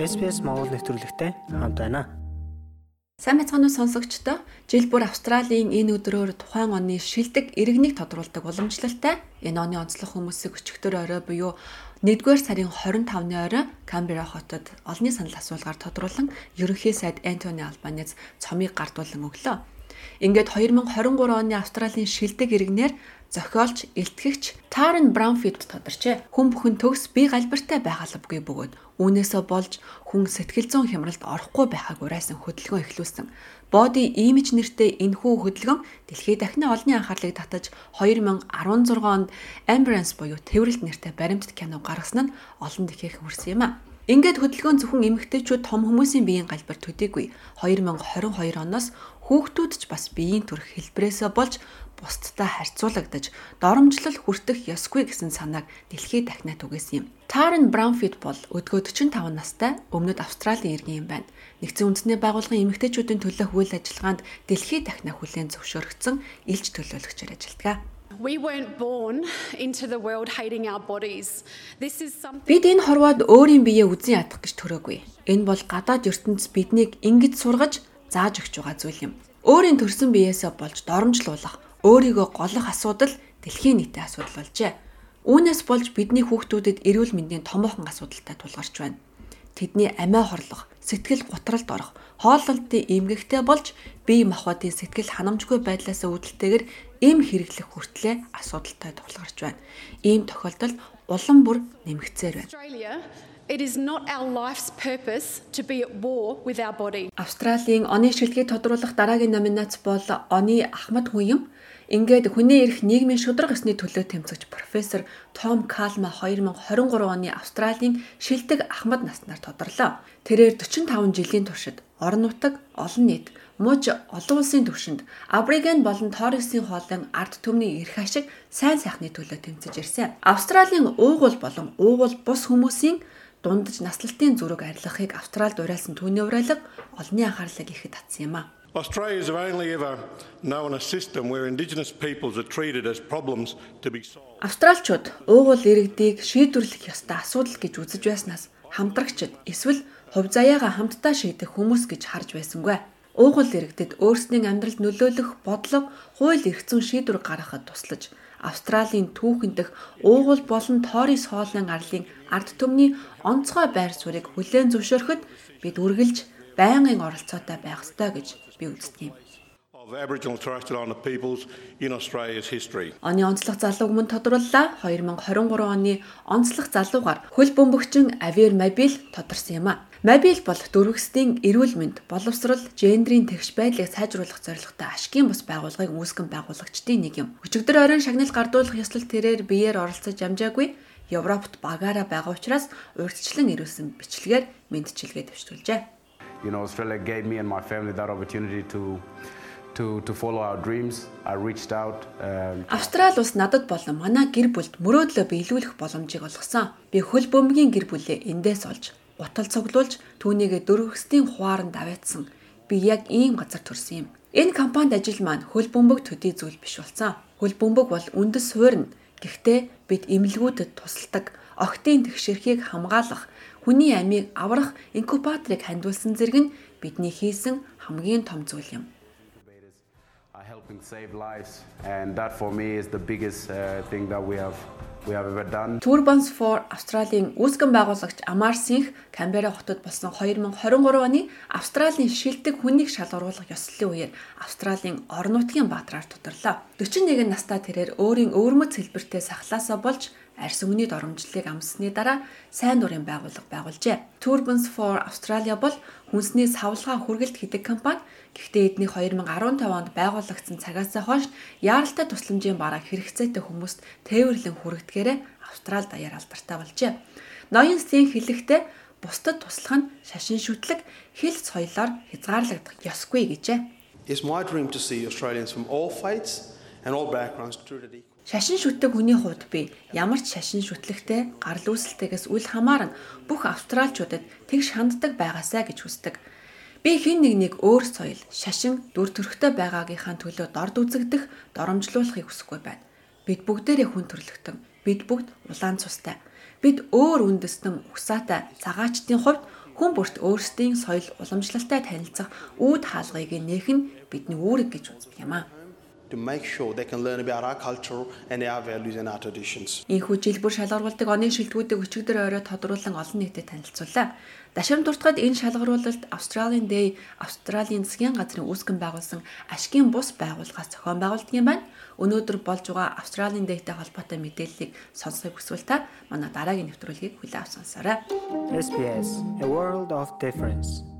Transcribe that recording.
SPS Монгол нэвтрүүлэгтэй хамт байна. Сайн мэцгааны сонсогчдоо жил бүр Австралийн энэ өдрөөр тухайн оны шилдэг иргэнийг тодруулдаг уламжлалтай энэ оны онцлог хүмүүсийг өчигдөр орой буюу 1-р сарын 25-ны орой Камбера хотод олонний санал асуулгаар тодруулан ерөнхий сайд Антони Албанез цомыг гардуулан өглөө. Ингээд 2023 оны Австралийн шилдэг иргэнээр зохиолч, илтгэгч Тарен Браунфилд тодорчээ. Хүн бүхэн төгс бие галбиртай байгалавгүй бөгөөд үүнээсээ болж хүн сэтгэл зүйн хямралд орохгүй байхаг урайсан хөдөлгөөн эхлүүлсэн. Body Image нэртэй энэхүү хөдөлгөөн дэлхийд дахны олонний анхаарлыг татаж 2016 онд Ambulance буюу Тэврэлт нэртэй баримтат кино гаргасан нь олон дэлхийх хүрсэн юм а. Ингээд хөдөлгөөн зөвхөн эмэгтэйчүүд том хүмүүсийн биеийн галбар төдийгүй 2022 оноос хүүхдүүд ч бас биеийн төрх хэлбрээсээ болж бусдтай харьцуулагдаж доромжлол хүртэх ёсгүй гэсэн санааг дэлхийд дахинаа түгээсэн юм. Тарен Браунфилд бол өдгөө 45 настай өмнөд Австралийн иргэн юм байна. Нэгдсэн үндэсний байгууллагын эмэгтэйчүүдийн төлөө үйл ажиллагаанд дэлхийд дахинаа хүлээн зөвшөөрөгдсөн илж төлөөлөгчөөр ажилладаг. Бид энэ хорвоод өөрийн биеэ үзэн ядах гэж төрөөгүй. Энэ бол гадаад ертөнц биднийг ингэж сургаж зааж өгч байгаа зүйл юм. Өөрийн төрсэн биеэсээ болж доромжлуулах, өөрийгөө голох асуудал дэлхийн нийтийн асуудал болжээ. Үүнээс болж бидний хүүхдүүдэд эрүүл мэндийн томоохон асуудалтай тулгарч байна. Тэдний амиа хорлох, сэтгэл гутралд орох, хооллолтын эмгэгтэй болж бие махбодын сэтгэл ханамжгүй байдлаас үүдэлтэйгэр эм хэрэглэх хүртлээр асуудалтай тулгарч байна. Ийм тохиолдол улам бүр нэмэгцээр байна. It is not our life's purpose to be at war with our body. Австралийн оны шилдэгийг тодруулах дараагийн номинац бол оны Ахмад хүн юм. Ингээд хүний эрх нийгмийн шудраг ёсны төлөө тэмцэгч профессор Том Калма 2023 оны Австралийн шилдэг Ахмад наснаар тодорлоо. Тэрээр 45 жилийн туршид орон нутаг, олон нийт, мууч олон улсын түвшинд Абриген болон Торресын хоолын ард түмний эрх ашиг сайн сайхны төлөө тэмцэж ирсэн. Австралийн уугуул болон уугуул бус хүмүүсийн дундаж наслалтын зүрэг арилгахыг Австралид уриалсан түүний уриалга олонний анхаарлыг ихэд татсан юм а. Australia's only ever known a system where Indigenous peoples are treated as problems to be solved. Австралчууд уугуул иргэдийг шийдвэрлэх ёстой асуудал гэж үзэж байснаас хамтрагчид эсвэл хувь заяагаа хамтдаа шийдэх хүмүүс гэж харж байсангүй. Уугуул иргэдэд өөрсдийн амьдралд нөлөөлөх бодлого, хууль эрх зүйн шийдвэр гаргахад туслаж Австралийн түүхэн дэх уугуул болон Торис хоолны арлын ард түмний онцгой байр суурийг хүлээн зөвшөөрөхөд бид үргэлж байнгын оролцоотой байх ёстой гэж би үздэг юм. Of Aboriginal and Torres Strait Islander peoples in Australia's history. Оны онцлог залууг мөн тодрууллаа. 2023 оны онцлог залуугаар хөл бөмбөгчин Авир Мабил тодорсон юм а. Мабил бол дөрвөсдийн эрүүл мэнд, боловсрал, гендрийн тэгш байдлыг сайжруулах зорилготой ашигын бус байгууллагыг үүсгэн байгуулагчдын нэг юм. Өчигдөр оройн шагнал гардуулах ёслол тэрээр биеэр оролцож амжаагүй. Европт багаараа байгаа учраас урьдчилан ирүүлсэн бичлэгээр мэдчилгээ төвшүүлжээ. You know, Australia gave me and my family that opportunity to to to follow our dreams. I reached out. Um, Австрали улс надад болон манай гэр бүлд мөрөөдлөө биелүүлэх боломжийг олгосон. Би хөл бөмбөгийн гэр бүлээ эндээс олж, утал цуглуулж түүнийгээ дөрвөсдийн хуаранд аваадсан. Би яг ийм газар төрсөн юм. Энэ компанид ажил маань хөл бөмбөг төдий зүйл биш болсон. Хөл бөмбөг бол үндэс суурь нь. Гэхдээ бид эмнэлгүүдэд тусалдаг, охтын тэгшэрхийг хамгаалах, хүний амийг аврах инкубаторыг хандуулсан зэрэг нь бидний хийсэн хамгийн том зүйл юм. Are helping save lives, and that for me is the biggest uh, thing that we have we have ever done. Turbans for Австралийн үүсгэн байгуулагч Синх Камбера хотод болсон 2023 оны Австралийн шилдэг хүнийг шалгаруулах ёслолын үеэр Австралийн орон нутгийн баатараар тодорлоо. 41 настай тэрээр өөрийн өвөрмөц хэлбэртэй сахлаасаа болж арьс өнгөний доромжлыг амссны дараа сайн дурын байгууллага байгуулжээ. Turbans for Australia бол хүнсний савлгаа хүргэлт хийдэг компани. Гэхдээ эдний 2015 онд байгуулагдсан цагаас хойш яаралтай тусламжийн бараа хэрэгцээтэй хүмүүст тээвэрлэн хүргэдгээрээ Австрали даяар алдартай болжээ. Ноён Стин хэлэхдээ бусдад туслах нь шашин шүтлэг хэл соёлоор хязгаарлагдах ёсгүй гэжээ. It's my dream to see Australians from all faiths and all backgrounds treated equally. Шашин шүтдэг хүний хувьд би ямар ч шашин шүтлэгтэй гарал үүсэлтээс үл хамааран бүх австралчуудад тэгш ханддаг байгаасаа гэж хүсдэг. Би хэн нэгнийг өөр соёл, шашин, дүр төрхтэй байгаагийнхаа төлөө дорд үзэгдэх, доромжлуулахыг хүсэхгүй байна. Бид бүгдээрээ хүн төрлөختөн. Бид бүгд улаан цустай. Бид өөр үндэстэн, усаатай, цагаачдын хувьд хүн бүрт өөрсдийн соёл уламжлалтай танилцах үүд хаалгыг нээх нь бидний үүрэг гэж үздэг юм аа to make sure they can learn about our culture and our values and our traditions. Энэхүү жилбэр шалгаруулдаг оны шилдэгүүдийг өчигдөр орой тодруулан олон нийтэд танилцууллаа. Дашрам дуртахад энэ шалгаруулалт Australian Day Австралийн засгийн газрын үүсгэн байгуулсан ашигын бус байгууллагаас зохион байгуулдаг юм байна. Өнөөдөр болж байгаа Australian Day-тэй холбоотой мэдээллийг сонсохыг хүсвэл та манай дараагийн нэвтрүүлгийг хүлээн авсан сонсоорой. SBS A World of Difference